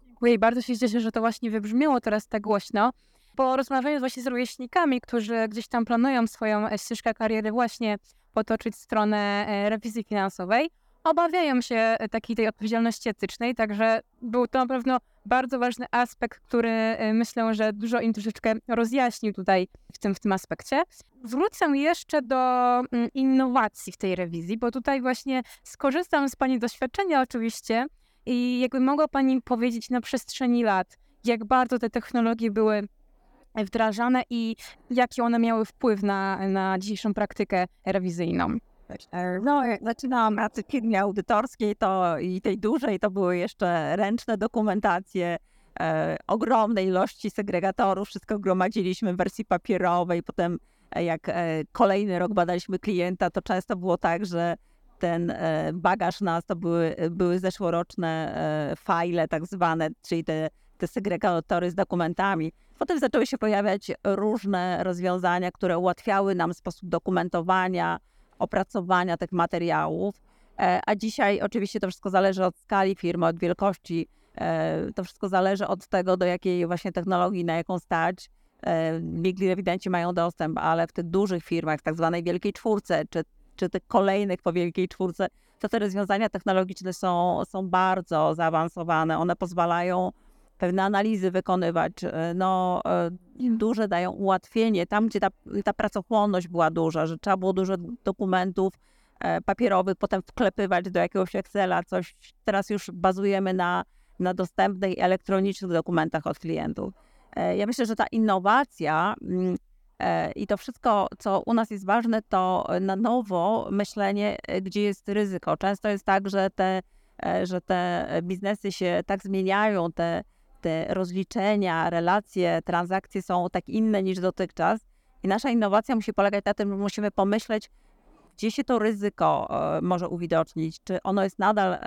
Dziękuję i bardzo się cieszę, że to właśnie wybrzmiało teraz tak głośno. Po rozmawianiu właśnie z rówieśnikami, którzy gdzieś tam planują swoją e, ścieżkę kariery właśnie potoczyć stronę e, rewizji finansowej, obawiają się e, takiej tej odpowiedzialności etycznej, także był to na pewno bardzo ważny aspekt, który myślę, że dużo im troszeczkę rozjaśnił tutaj w tym, w tym aspekcie. Wrócę jeszcze do mm, innowacji w tej rewizji, bo tutaj właśnie skorzystam z Pani doświadczenia oczywiście i jakby mogła Pani powiedzieć na przestrzeni lat, jak bardzo te technologie były wdrażane i jaki one miały wpływ na, na dzisiejszą praktykę rewizyjną. No, jak zaczynałam pracy w firmie audytorskiej, to i tej dużej, to były jeszcze ręczne dokumentacje, e, ogromnej ilości segregatorów, wszystko gromadziliśmy w wersji papierowej, potem e, jak e, kolejny rok badaliśmy klienta, to często było tak, że ten e, bagaż nas to były, były zeszłoroczne e, file tak zwane, czyli te, te segregatory z dokumentami. Potem zaczęły się pojawiać różne rozwiązania, które ułatwiały nam sposób dokumentowania, opracowania tych materiałów. E, a dzisiaj oczywiście to wszystko zależy od skali firmy, od wielkości. To wszystko zależy od tego, do jakiej właśnie technologii, na jaką stać. Biegli ewidenci mają dostęp, ale w tych dużych firmach, w tak zwanej wielkiej czwórce, czy czy tych kolejnych po Wielkiej Czwórce, to te rozwiązania technologiczne są, są bardzo zaawansowane. One pozwalają pewne analizy wykonywać, e, no, e, duże dają ułatwienie. Tam, gdzie ta, ta pracochłonność była duża, że trzeba było dużo dokumentów e, papierowych potem wklepywać do jakiegoś Excela, coś. Teraz już bazujemy na, na dostępnych elektronicznych dokumentach od klientów. Ja myślę, że ta innowacja mm, I to wszystko, co u nas jest ważne, to na nowo myślenie, gdzie jest ryzyko. Często jest tak, że te, że te biznesy się tak zmieniają, te, rozliczenia, relacje, transakcje są tak inne niż dotychczas. I nasza innowacja musi polegać na tym, że musimy pomyśleć, gdzie się to ryzyko może uwidocznić, czy ono jest nadal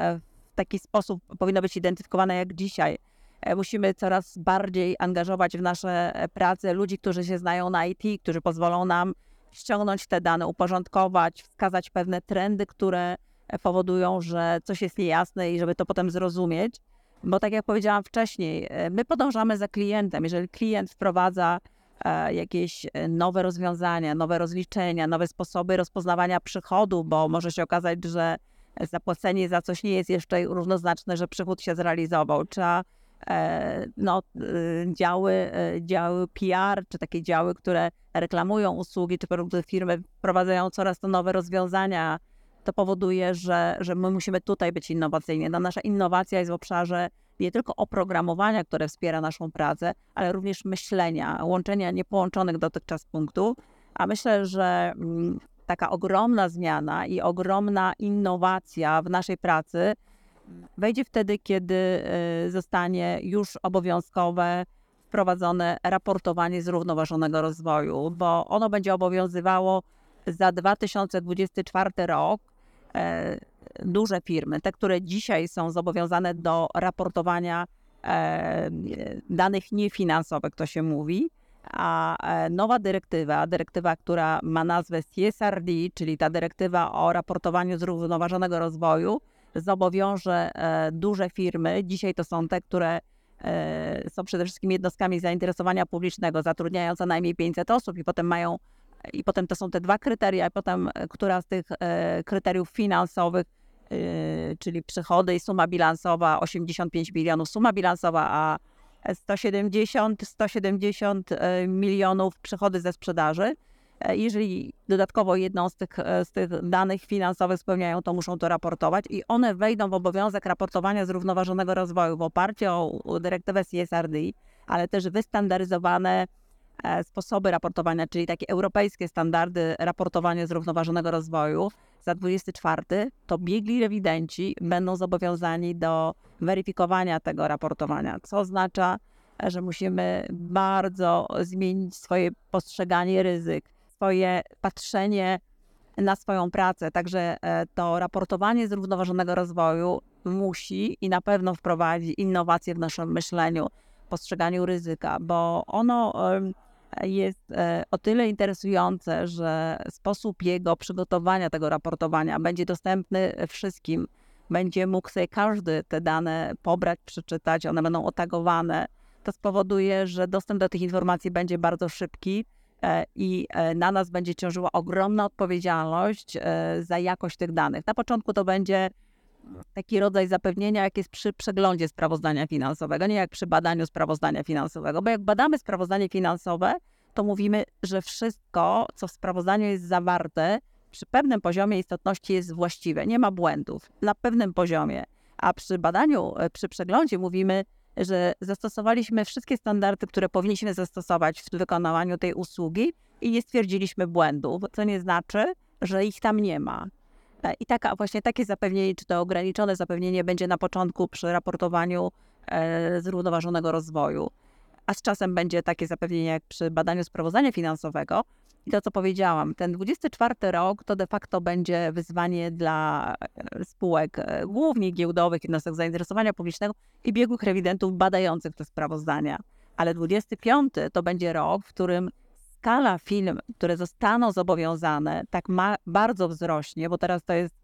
w taki sposób, powinno być identyfikowane jak dzisiaj E, musimy coraz bardziej angażować w nasze e, prace ludzi, którzy się znają na IT, którzy pozwolą nam ściągnąć te dane, uporządkować, wskazać pewne trendy, które e, powodują, że coś jest niejasne i żeby to potem zrozumieć. Bo tak jak powiedziałam wcześniej, my podążamy za klientem. Jeżeli klient wprowadza jakieś nowe rozwiązania, nowe rozliczenia, nowe sposoby rozpoznawania przychodu, bo może się okazać, że zapłacenie za coś nie jest jeszcze równoznaczne, że przychód się zrealizował. Trzeba E, no, działy, e, działy PR, czy takie działy, które reklamują usługi, czy produkty firmy, wprowadzają coraz to nowe rozwiązania. To powoduje, że, że my musimy tutaj być innowacyjni. No, nasza innowacja jest w obszarze nie tylko oprogramowania, które wspiera naszą pracę, ale również myślenia, łączenia niepołączonych dotychczas punktów. A myślę, że mm, taka ogromna zmiana i ogromna innowacja w naszej pracy wejdzie wtedy, kiedy y, zostanie już obowiązkowe wprowadzone raportowanie zrównoważonego rozwoju, bo ono będzie obowiązywało za 2024 rok. E, duże firmy, te, które dzisiaj są zobowiązane do raportowania e, danych niefinansowych, to się mówi, a e, nowa dyrektywa, dyrektywa, która ma nazwę CSRD, czyli ta dyrektywa o raportowaniu zrównoważonego rozwoju, zobowiąże duże firmy, dzisiaj to są te, które są przede wszystkim jednostkami zainteresowania publicznego, zatrudniają co najmniej 500 osób i potem mają, i potem to są te dwa kryteria, i potem e, która z tych kryteriów finansowych, czyli przychody i suma bilansowa, 85 milionów suma bilansowa, a 170, 170 milionów przychody ze sprzedaży, E, jeżeli dodatkowo jedną z tych, e, z tych danych finansowych spełniają, to muszą to raportować i one wejdą w obowiązek raportowania zrównoważonego rozwoju w oparciu o dyrektywę CSRD, ale też wystandaryzowane e, sposoby raportowania, czyli takie europejskie standardy raportowania zrównoważonego rozwoju za 24, to biegli rewidenci będą zobowiązani do weryfikowania tego raportowania, co oznacza, że musimy bardzo zmienić swoje postrzeganie ryzyk, swoje patrzenie na swoją pracę. Także e, to raportowanie zrównoważonego rozwoju musi i na pewno wprowadzi innowacje w naszym myśleniu, postrzeganiu ryzyka, bo ono jest e, o tyle interesujące, że sposób jego przygotowania tego raportowania będzie dostępny wszystkim. Będzie mógł sobie każdy te dane pobrać, przeczytać, one będą otagowane. To spowoduje, że dostęp do tych informacji będzie bardzo szybki e, i e, na nas będzie ciążyła ogromna odpowiedzialność za jakość tych danych. Na początku to będzie taki rodzaj zapewnienia, jak jest przy przeglądzie sprawozdania finansowego, nie jak przy badaniu sprawozdania finansowego, bo jak badamy sprawozdanie finansowe, to mówimy, że wszystko, co w sprawozdaniu jest zawarte, przy pewnym poziomie istotności jest właściwe, nie ma błędów, na pewnym poziomie. A przy badaniu, e, przy przeglądzie mówimy, że zastosowaliśmy wszystkie standardy, które powinniśmy zastosować w wykonywaniu tej usługi i nie stwierdziliśmy błędów, co nie znaczy, że ich tam nie ma. I taka, właśnie takie zapewnienie, czy to ograniczone zapewnienie będzie na początku przy raportowaniu e, zrównoważonego rozwoju. A z czasem będzie takie zapewnienie jak przy badaniu sprawozdania finansowego. I to, co powiedziałam, ten 24 rok to de facto będzie wyzwanie dla e, spółek e, głównie giełdowych, jednostek zainteresowania publicznego i biegłych rewidentów badających te sprawozdania. Ale 25 to będzie rok, w którym skala firm, które zostaną zobowiązane, tak bardzo wzrośnie, bo teraz to jest,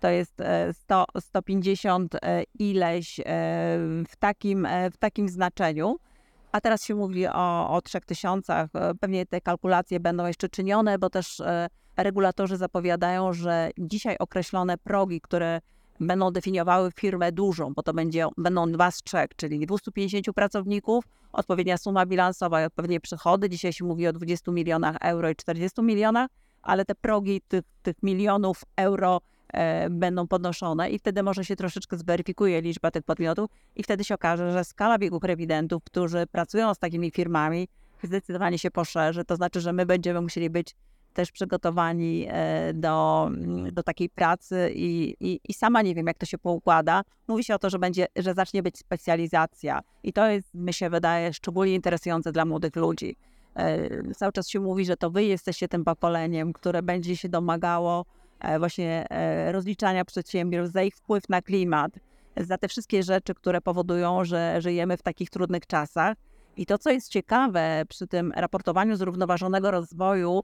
to jest 100, e, 150 e, ileś e, w takim, w takim znaczeniu, a teraz się mówi o, o 3000. Pewnie te kalkulacje będą jeszcze czynione, bo też regulatorzy zapowiadają, że dzisiaj określone progi, które będą definiowały firmę dużą, bo to będzie, będą dwa z trzech, czyli 250 pracowników, odpowiednia suma bilansowa i odpowiednie przychody. Dzisiaj się mówi o 20 milionach euro i 40 milionach, ale te progi tych, tych milionów euro e, będą podnoszone i wtedy może się troszeczkę zweryfikuje liczba tych podmiotów i wtedy się okaże, że skala biegów rewidentów, którzy pracują z takimi firmami, zdecydowanie się poszerzy. To znaczy, że my będziemy musieli być też przygotowani e, do, mm, do takiej pracy i, i, i, sama nie wiem, jak to się poukłada. Mówi się o to, że będzie, że zacznie być specjalizacja i to jest, mi się wydaje, szczególnie interesujące dla młodych ludzi. E, cały czas się mówi, że to wy jesteście tym pokoleniem, które będzie się domagało e, właśnie rozliczania przedsiębiorstw za ich wpływ na klimat, za te wszystkie rzeczy, które powodują, że żyjemy w takich trudnych czasach. I to, co jest ciekawe przy tym raportowaniu zrównoważonego rozwoju,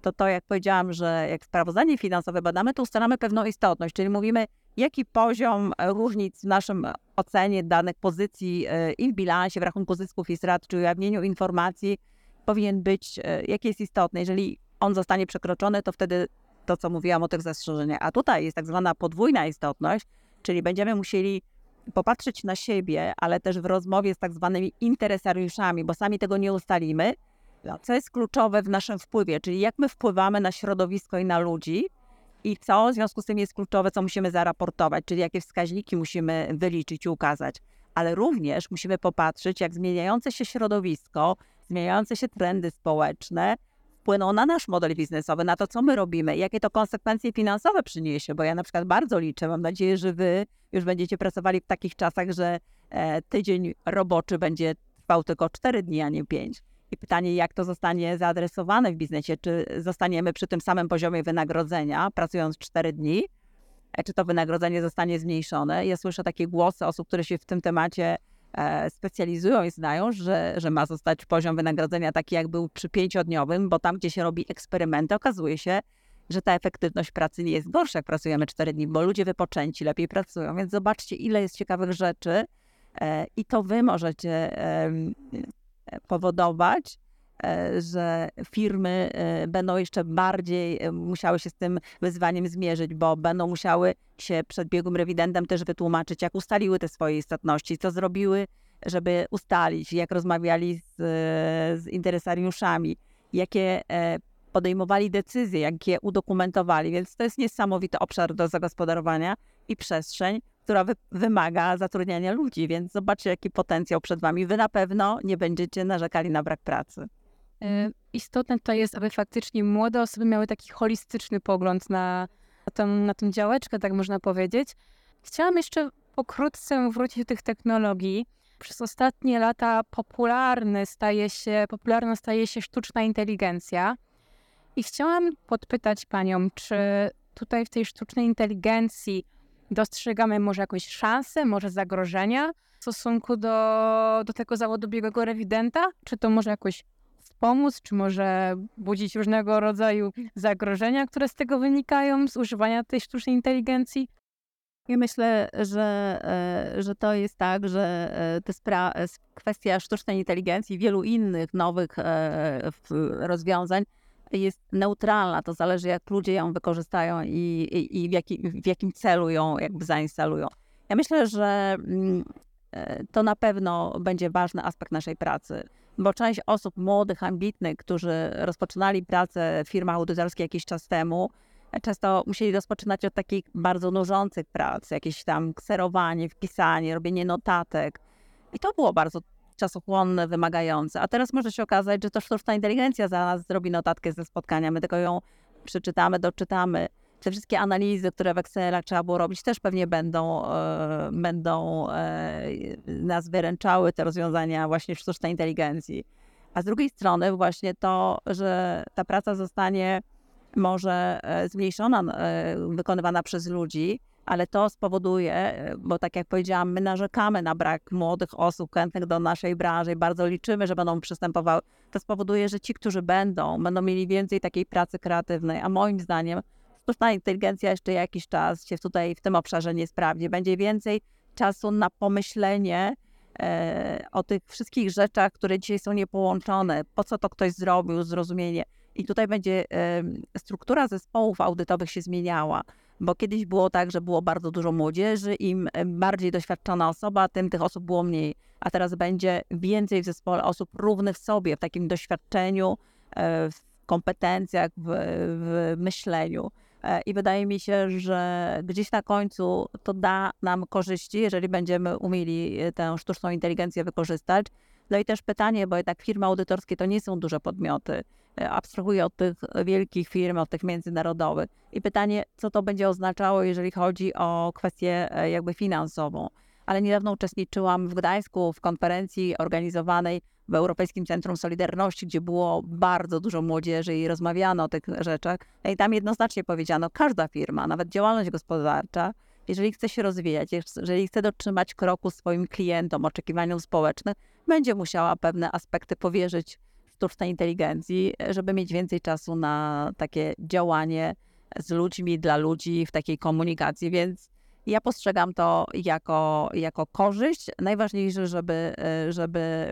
to to, jak powiedziałam, że jak sprawozdanie finansowe badamy, to ustalamy pewną istotność, czyli mówimy, jaki poziom różnic w naszym ocenie danych pozycji e, i w bilansie, w rachunku zysków i strat, czy ujawnieniu informacji powinien być, e, jaki jest istotny. Jeżeli on zostanie przekroczony, to wtedy to, co mówiłam o tych zastrzeżeniach. A tutaj jest tak zwana podwójna istotność, czyli będziemy musieli popatrzeć na siebie, ale też w rozmowie z tak zwanymi interesariuszami, bo sami tego nie ustalimy, co jest kluczowe w naszym wpływie, czyli jak my wpływamy na środowisko i na ludzi i co w związku z tym jest kluczowe, co musimy zaraportować, czyli jakie wskaźniki musimy wyliczyć i ukazać. Ale również musimy popatrzeć, jak zmieniające się środowisko, zmieniające się trendy społeczne wpłyną na nasz model biznesowy, na to, co my robimy, jakie to konsekwencje finansowe przyniesie, bo ja na przykład bardzo liczę, mam nadzieję, że wy już będziecie pracowali w takich czasach, że e, tydzień roboczy będzie trwał tylko 4 dni, a nie 5 i pytanie, jak to zostanie zaadresowane w biznesie? Czy zostaniemy przy tym samym poziomie wynagrodzenia, pracując 4 dni? E, czy to wynagrodzenie zostanie zmniejszone? Ja słyszę takie głosy osób, które się w tym temacie e, specjalizują i znają, że, że ma zostać poziom wynagrodzenia taki, jak był przy pięciodniowym, bo tam, gdzie się robi eksperymenty, okazuje się, że ta efektywność pracy nie jest gorsza, jak pracujemy 4 dni, bo ludzie wypoczęci lepiej pracują. Więc zobaczcie, ile jest ciekawych rzeczy e, i to wy możecie powodować, e, że firmy e, będą jeszcze bardziej e, musiały się z tym wyzwaniem zmierzyć, bo będą musiały się przed biegłym rewidentem też wytłumaczyć, jak ustaliły te swoje istotności, co zrobiły, żeby ustalić, jak rozmawiali z, z interesariuszami, jakie podejmowali decyzje, jak je udokumentowali. Więc to jest niesamowity obszar do zagospodarowania i przestrzeń, która wy, wymaga zatrudniania ludzi, więc zobaczcie, jaki potencjał przed wami. Wy na pewno nie będziecie narzekali na brak pracy. E, istotne to jest, aby faktycznie młode osoby miały taki holistyczny pogląd na, na, tą, na tą działeczkę, tak można powiedzieć. Chciałam jeszcze pokrótce wrócić do tych technologii. Przez ostatnie lata popularny staje się, popularna staje się sztuczna inteligencja. I chciałam podpytać Panią, czy tutaj w tej sztucznej inteligencji dostrzegamy może jakąś szansę, może zagrożenia w stosunku do, do tego zawodu biegłego rewidenta? Czy to może jakoś wspomóc, czy może budzić różnego rodzaju zagrożenia, które z tego wynikają, z używania tej sztucznej inteligencji? Ja myślę, że, e, że to jest tak, że e, to spra- kwestia sztucznej inteligencji i wielu innych nowych e, rozwiązań jest neutralna. To zależy, jak ludzie ją wykorzystają i, i, i w, jaki, w jakim celu ją jakby zainstalują. Ja myślę, że mm, to na pewno będzie ważny aspekt naszej pracy, bo część osób młodych, ambitnych, którzy rozpoczynali pracę w firmach audytorskich jakiś czas temu, często musieli rozpoczynać od takich bardzo nużących prac, jakieś tam kserowanie, wpisanie, robienie notatek. I to było bardzo czasochłonne, wymagające. A teraz może się okazać, że to sztuczna inteligencja za nas zrobi notatkę ze spotkania, my tylko ją przeczytamy, doczytamy. Te wszystkie analizy, które w Excelach trzeba było robić, też pewnie będą, e, będą e, nas wyręczały, te rozwiązania właśnie sztucznej inteligencji. A z drugiej strony właśnie to, że ta praca zostanie może e, zmniejszona, e, wykonywana przez ludzi, ale to spowoduje, e, bo tak jak powiedziałam, my narzekamy na brak młodych osób chętnych do naszej branży i bardzo liczymy, że będą przystępowały. To spowoduje, że ci, którzy będą, będą mieli więcej takiej pracy kreatywnej, a moim zdaniem sztuczna inteligencja jeszcze jakiś czas się tutaj w tym obszarze nie sprawdzi. Będzie więcej czasu na pomyślenie e, o tych wszystkich rzeczach, które dzisiaj są niepołączone, po co to ktoś zrobił, zrozumienie. I tutaj będzie struktura zespołów audytowych się zmieniała, bo kiedyś było tak, że było bardzo dużo młodzieży, im bardziej doświadczona osoba, tym tych osób było mniej. A teraz będzie więcej w zespole osób równych sobie w takim doświadczeniu, e, w kompetencjach, w, w myśleniu. E, I wydaje mi się, że gdzieś na końcu to da nam korzyści, jeżeli będziemy umieli e, tę sztuczną inteligencję wykorzystać. No i też pytanie, bo jednak firmy audytorskie to nie są duże podmioty. E, abstrahuję od tych wielkich firm, od tych międzynarodowych. I pytanie, co to będzie oznaczało, jeżeli chodzi o kwestię e, jakby finansową. Ale niedawno uczestniczyłam w Gdańsku w konferencji organizowanej w Europejskim Centrum Solidarności, gdzie było bardzo dużo młodzieży i rozmawiano o tych rzeczach. No I tam jednoznacznie powiedziano, każda firma, nawet działalność gospodarcza, jeżeli chce się rozwijać, jeżeli chce dotrzymać kroku swoim klientom, oczekiwaniom społecznym, będzie musiała pewne aspekty powierzyć sztucznej inteligencji, żeby mieć więcej czasu na takie działanie z ludźmi, dla ludzi, w takiej komunikacji, więc ja postrzegam to jako, jako korzyść. Najważniejsze, żeby, żeby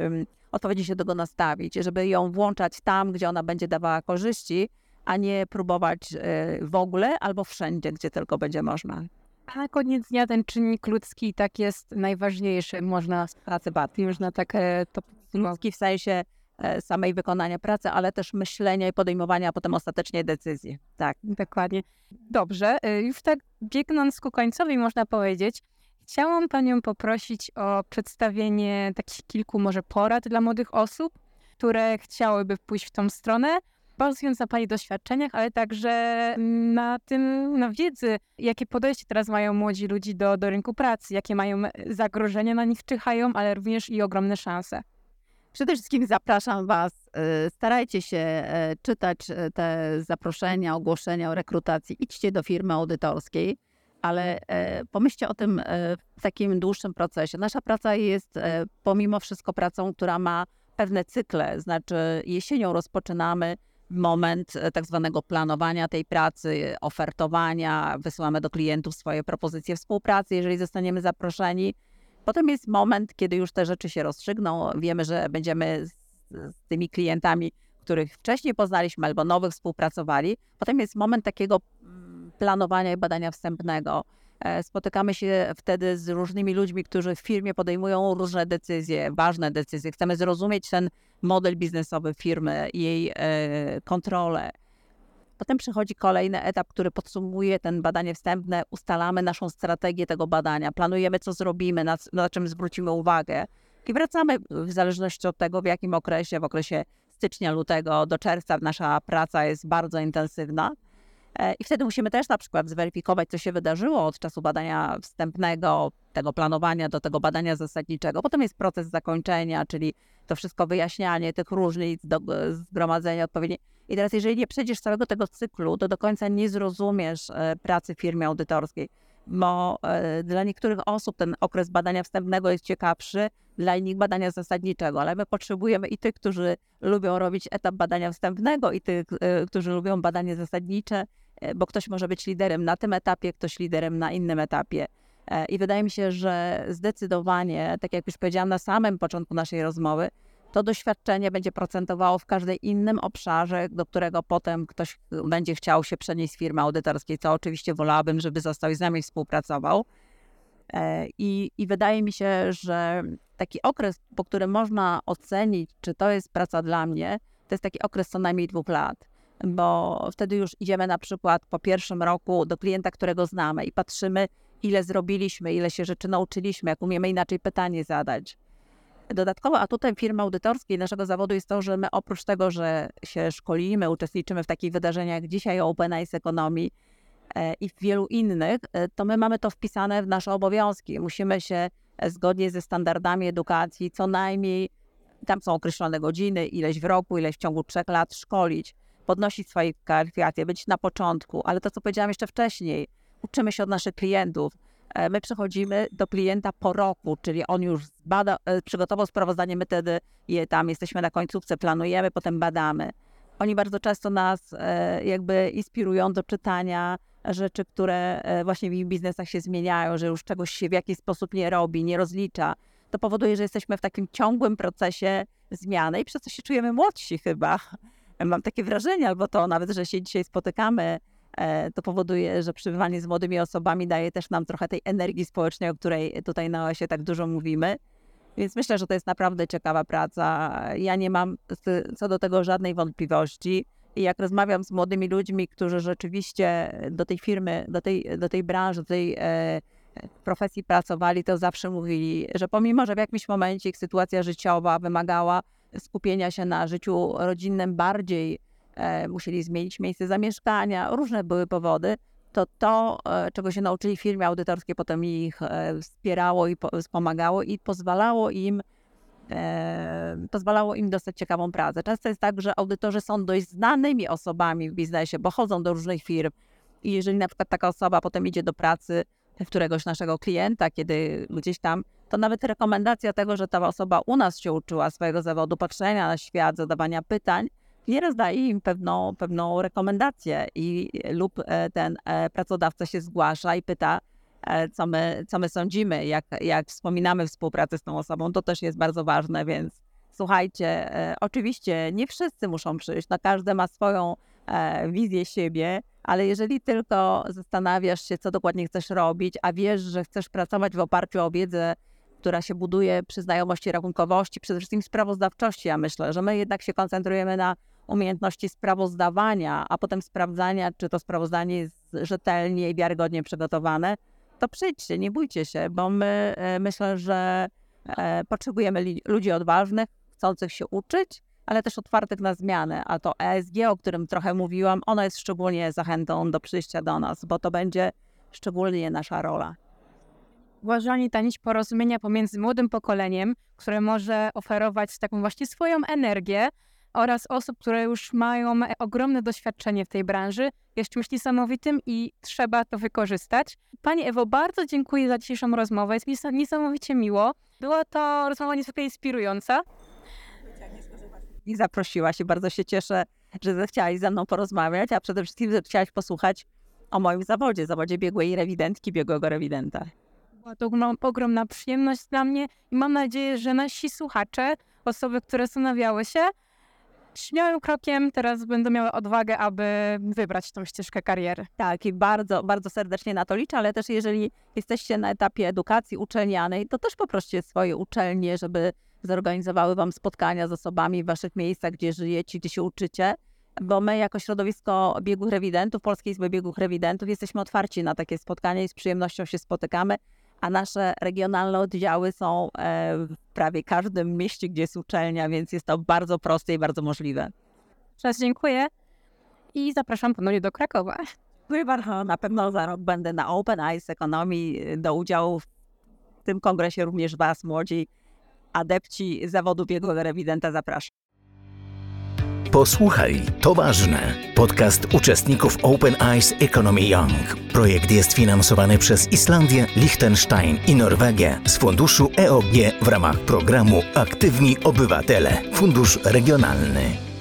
odpowiednio się do tego nastawić, żeby ją włączać tam, gdzie ona będzie dawała korzyści, a nie próbować y, w ogóle albo wszędzie, gdzie tylko będzie można. A na koniec dnia ten czynnik ludzki tak jest najważniejszy, można z pracy bardziej, można tak to ludzki w sensie E, samej wykonania pracy, ale też myślenia i podejmowania potem ostatecznie decyzji. Tak, dokładnie. Dobrze, e, już tak biegnąc ku końcowi można powiedzieć, chciałam Panią poprosić o przedstawienie takich kilku może porad dla młodych osób, które chciałyby pójść w tą stronę, bazując na Pani doświadczeniach, ale także na tym, na wiedzy, jakie podejście teraz mają młodzi ludzie do, do rynku pracy, jakie mają zagrożenia na nich czyhają, ale również i ogromne szanse. Przede wszystkim zapraszam Was, y, starajcie się e, czytać e, te zaproszenia, ogłoszenia o rekrutacji. Idźcie do firmy audytorskiej, ale e, pomyślcie o tym w takim dłuższym procesie. Nasza praca jest pomimo wszystko pracą, która ma pewne cykle, znaczy jesienią rozpoczynamy moment tak zwanego planowania tej pracy, ofertowania, wysyłamy do klientów swoje propozycje współpracy, jeżeli zostaniemy zaproszeni Potem jest moment, kiedy już te rzeczy się rozstrzygną. Wiemy, że będziemy z, z tymi klientami, których wcześniej poznaliśmy albo nowych współpracowali. Potem jest moment takiego mm, planowania i badania wstępnego. E, spotykamy się wtedy z różnymi ludźmi, którzy w firmie podejmują różne decyzje, ważne decyzje. Chcemy zrozumieć ten model biznesowy firmy, jej e, kontrolę, Potem przychodzi kolejny etap, który podsumuje ten badanie wstępne, ustalamy naszą strategię tego badania, planujemy, co zrobimy, na, na czym zwrócimy uwagę. I wracamy w zależności od tego, w jakim okresie, w okresie stycznia, lutego do czerwca. Nasza praca jest bardzo intensywna. E, I wtedy musimy też na przykład zweryfikować, co się wydarzyło od czasu badania wstępnego, tego planowania do tego badania zasadniczego. Potem jest proces zakończenia, czyli to wszystko wyjaśnianie tych różnic, do, zgromadzenie odpowiedzi. I teraz, jeżeli nie przejdziesz całego tego cyklu, to do końca nie zrozumiesz e, pracy w firmie audytorskiej, bo e, dla niektórych osób ten okres badania wstępnego jest ciekawszy, dla innych badania zasadniczego, ale my potrzebujemy i tych, którzy lubią robić etap badania wstępnego, i tych, którzy lubią badanie zasadnicze, bo ktoś może być liderem na tym etapie, ktoś liderem na innym etapie. I wydaje mi się, że zdecydowanie, tak jak już powiedziałam na samym początku naszej rozmowy, to doświadczenie będzie procentowało w każdym innym obszarze, do którego potem ktoś będzie chciał się przenieść z firmy audytorskiej, co oczywiście wolałabym, żeby został i z nami współpracował. E, I, I wydaje mi się, że taki okres, po którym można ocenić, czy to jest praca dla mnie, to jest taki okres co najmniej dwóch lat, bo wtedy już idziemy na przykład po pierwszym roku do klienta, którego znamy i patrzymy, ile zrobiliśmy, ile się rzeczy nauczyliśmy, jak umiemy inaczej pytanie zadać. Dodatkowo atutem firmy audytorskiej naszego zawodu jest to, że my oprócz tego, że się szkolimy, uczestniczymy w takich wydarzeniach jak dzisiaj Open Eyes Economy e, i w wielu innych, e, to my mamy to wpisane w nasze obowiązki. Musimy się e, zgodnie ze standardami edukacji co najmniej, tam są określone godziny, ileś w roku, ileś w ciągu trzech lat szkolić, podnosić swoje kwalifikacje, być na początku, ale to, co powiedziałam jeszcze wcześniej, uczymy się od naszych klientów, E, my przechodzimy do klienta po roku, czyli on już bada, e, przygotował sprawozdanie, my wtedy je tam jesteśmy na końcówce, planujemy, potem badamy. Oni bardzo często nas e, jakby inspirują do czytania rzeczy, które właśnie w ich biznesach się zmieniają, że już czegoś się w jakiś sposób nie robi, nie rozlicza. To powoduje, że jesteśmy w takim ciągłym procesie zmiany i przez to się czujemy młodsi chyba. Mam takie wrażenie, albo to nawet, że się dzisiaj spotykamy E, to powoduje, że przebywanie z młodymi osobami daje też nam trochę tej energii społecznej, o której tutaj na OS-ie tak dużo mówimy. Więc myślę, że to jest naprawdę ciekawa praca. Ja nie mam co do tego żadnej wątpliwości. I jak rozmawiam z młodymi ludźmi, którzy rzeczywiście do tej firmy, do tej, do tej branży, do tej e, profesji pracowali, to zawsze mówili, że pomimo, że w jakimś momencie ich sytuacja życiowa wymagała skupienia się na życiu rodzinnym bardziej, E, musieli zmienić miejsce zamieszkania, różne były powody, to to, e, czego się nauczyli w firmie audytorskiej, potem ich e, wspierało i wspomagało i pozwalało im pozwalało im dostać ciekawą pracę. Często jest tak, że audytorzy są dość znanymi osobami w biznesie, bo chodzą do różnych firm i jeżeli na przykład taka osoba potem idzie do pracy któregoś naszego klienta, kiedy gdzieś tam, to nawet rekomendacja tego, że ta osoba u nas się uczyła swojego zawodu, patrzenia na świat, zadawania pytań, nieraz daje im pewną, pewną rekomendację i lub e, ten e, pracodawca się zgłasza i pyta, e, co my, co my sądzimy, jak, jak wspominamy współpracę z tą osobą, to też jest bardzo ważne, więc słuchajcie, oczywiście nie wszyscy muszą przyjść, na każdy ma swoją wizję siebie, ale jeżeli tylko zastanawiasz się, co dokładnie chcesz robić, a wiesz, że chcesz pracować w oparciu o wiedzę, która się buduje przy znajomości rachunkowości, przede wszystkim sprawozdawczości, ja myślę, że my jednak się koncentrujemy na umiejętności sprawozdawania, a potem sprawdzania, czy to sprawozdanie jest rzetelnie i wiarygodnie przygotowane, to przyjdźcie, nie bójcie się, bo my e, myślę, że e, potrzebujemy ludzi odważnych, chcących się uczyć, ale też otwartych na zmianę. A to ESG, o którym trochę mówiłam, ono jest szczególnie zachętą do przyjścia do nas, bo to będzie szczególnie nasza rola. Uważani ta nić porozumienia pomiędzy młodym pokoleniem, które może oferować taką właśnie swoją energię, oraz osób, które już mają ogromne doświadczenie w tej branży, jest czymś niesamowitym i trzeba to wykorzystać. Pani Ewo, bardzo dziękuję za dzisiejszą rozmowę. Jest mi niesamowicie miło. Była to rozmowa niezwykle inspirująca. I zaprosiłaś i bardzo się cieszę, że zechciałaś ze mną porozmawiać, a przede wszystkim, że chciałaś posłuchać o moim zawodzie, zawodzie biegłej rewidentki, biegłego rewidenta. Była to ogromna przyjemność dla mnie i mam nadzieję, że nasi słuchacze, osoby, które zastanawiały się, śmiałym krokiem teraz będą miały odwagę, aby wybrać tą ścieżkę kariery. Tak, i bardzo, bardzo serdecznie na to liczę, ale też jeżeli jesteście na etapie edukacji uczelnianej, to też poproście swoje uczelnie, żeby zorganizowały Wam spotkania z osobami w Waszych miejscach, gdzie żyjecie, gdzie się uczycie, bo my jako środowisko biegłych rewidentów, Polskiej Izby Biegłych Rewidentów, jesteśmy otwarci na takie spotkania i z przyjemnością się spotykamy a nasze regionalne oddziały są e, w prawie każdym mieście, gdzie jest uczelnia, więc jest to bardzo proste i bardzo możliwe. Cześć, dziękuję i zapraszam ponownie do Krakowa. Dziękuję bardzo. Na pewno za rok będę na Open Eyes Economy do udziału w tym kongresie również Was, młodzi. Adepci zawodu biegłego rewidenta zapraszam. Posłuchaj, to ważne. Podcast uczestników Open Eyes Economy Young. Projekt jest finansowany przez Islandię, Liechtenstein i Norwegię z funduszu EOG w ramach programu Aktywni Obywatele, Fundusz Regionalny.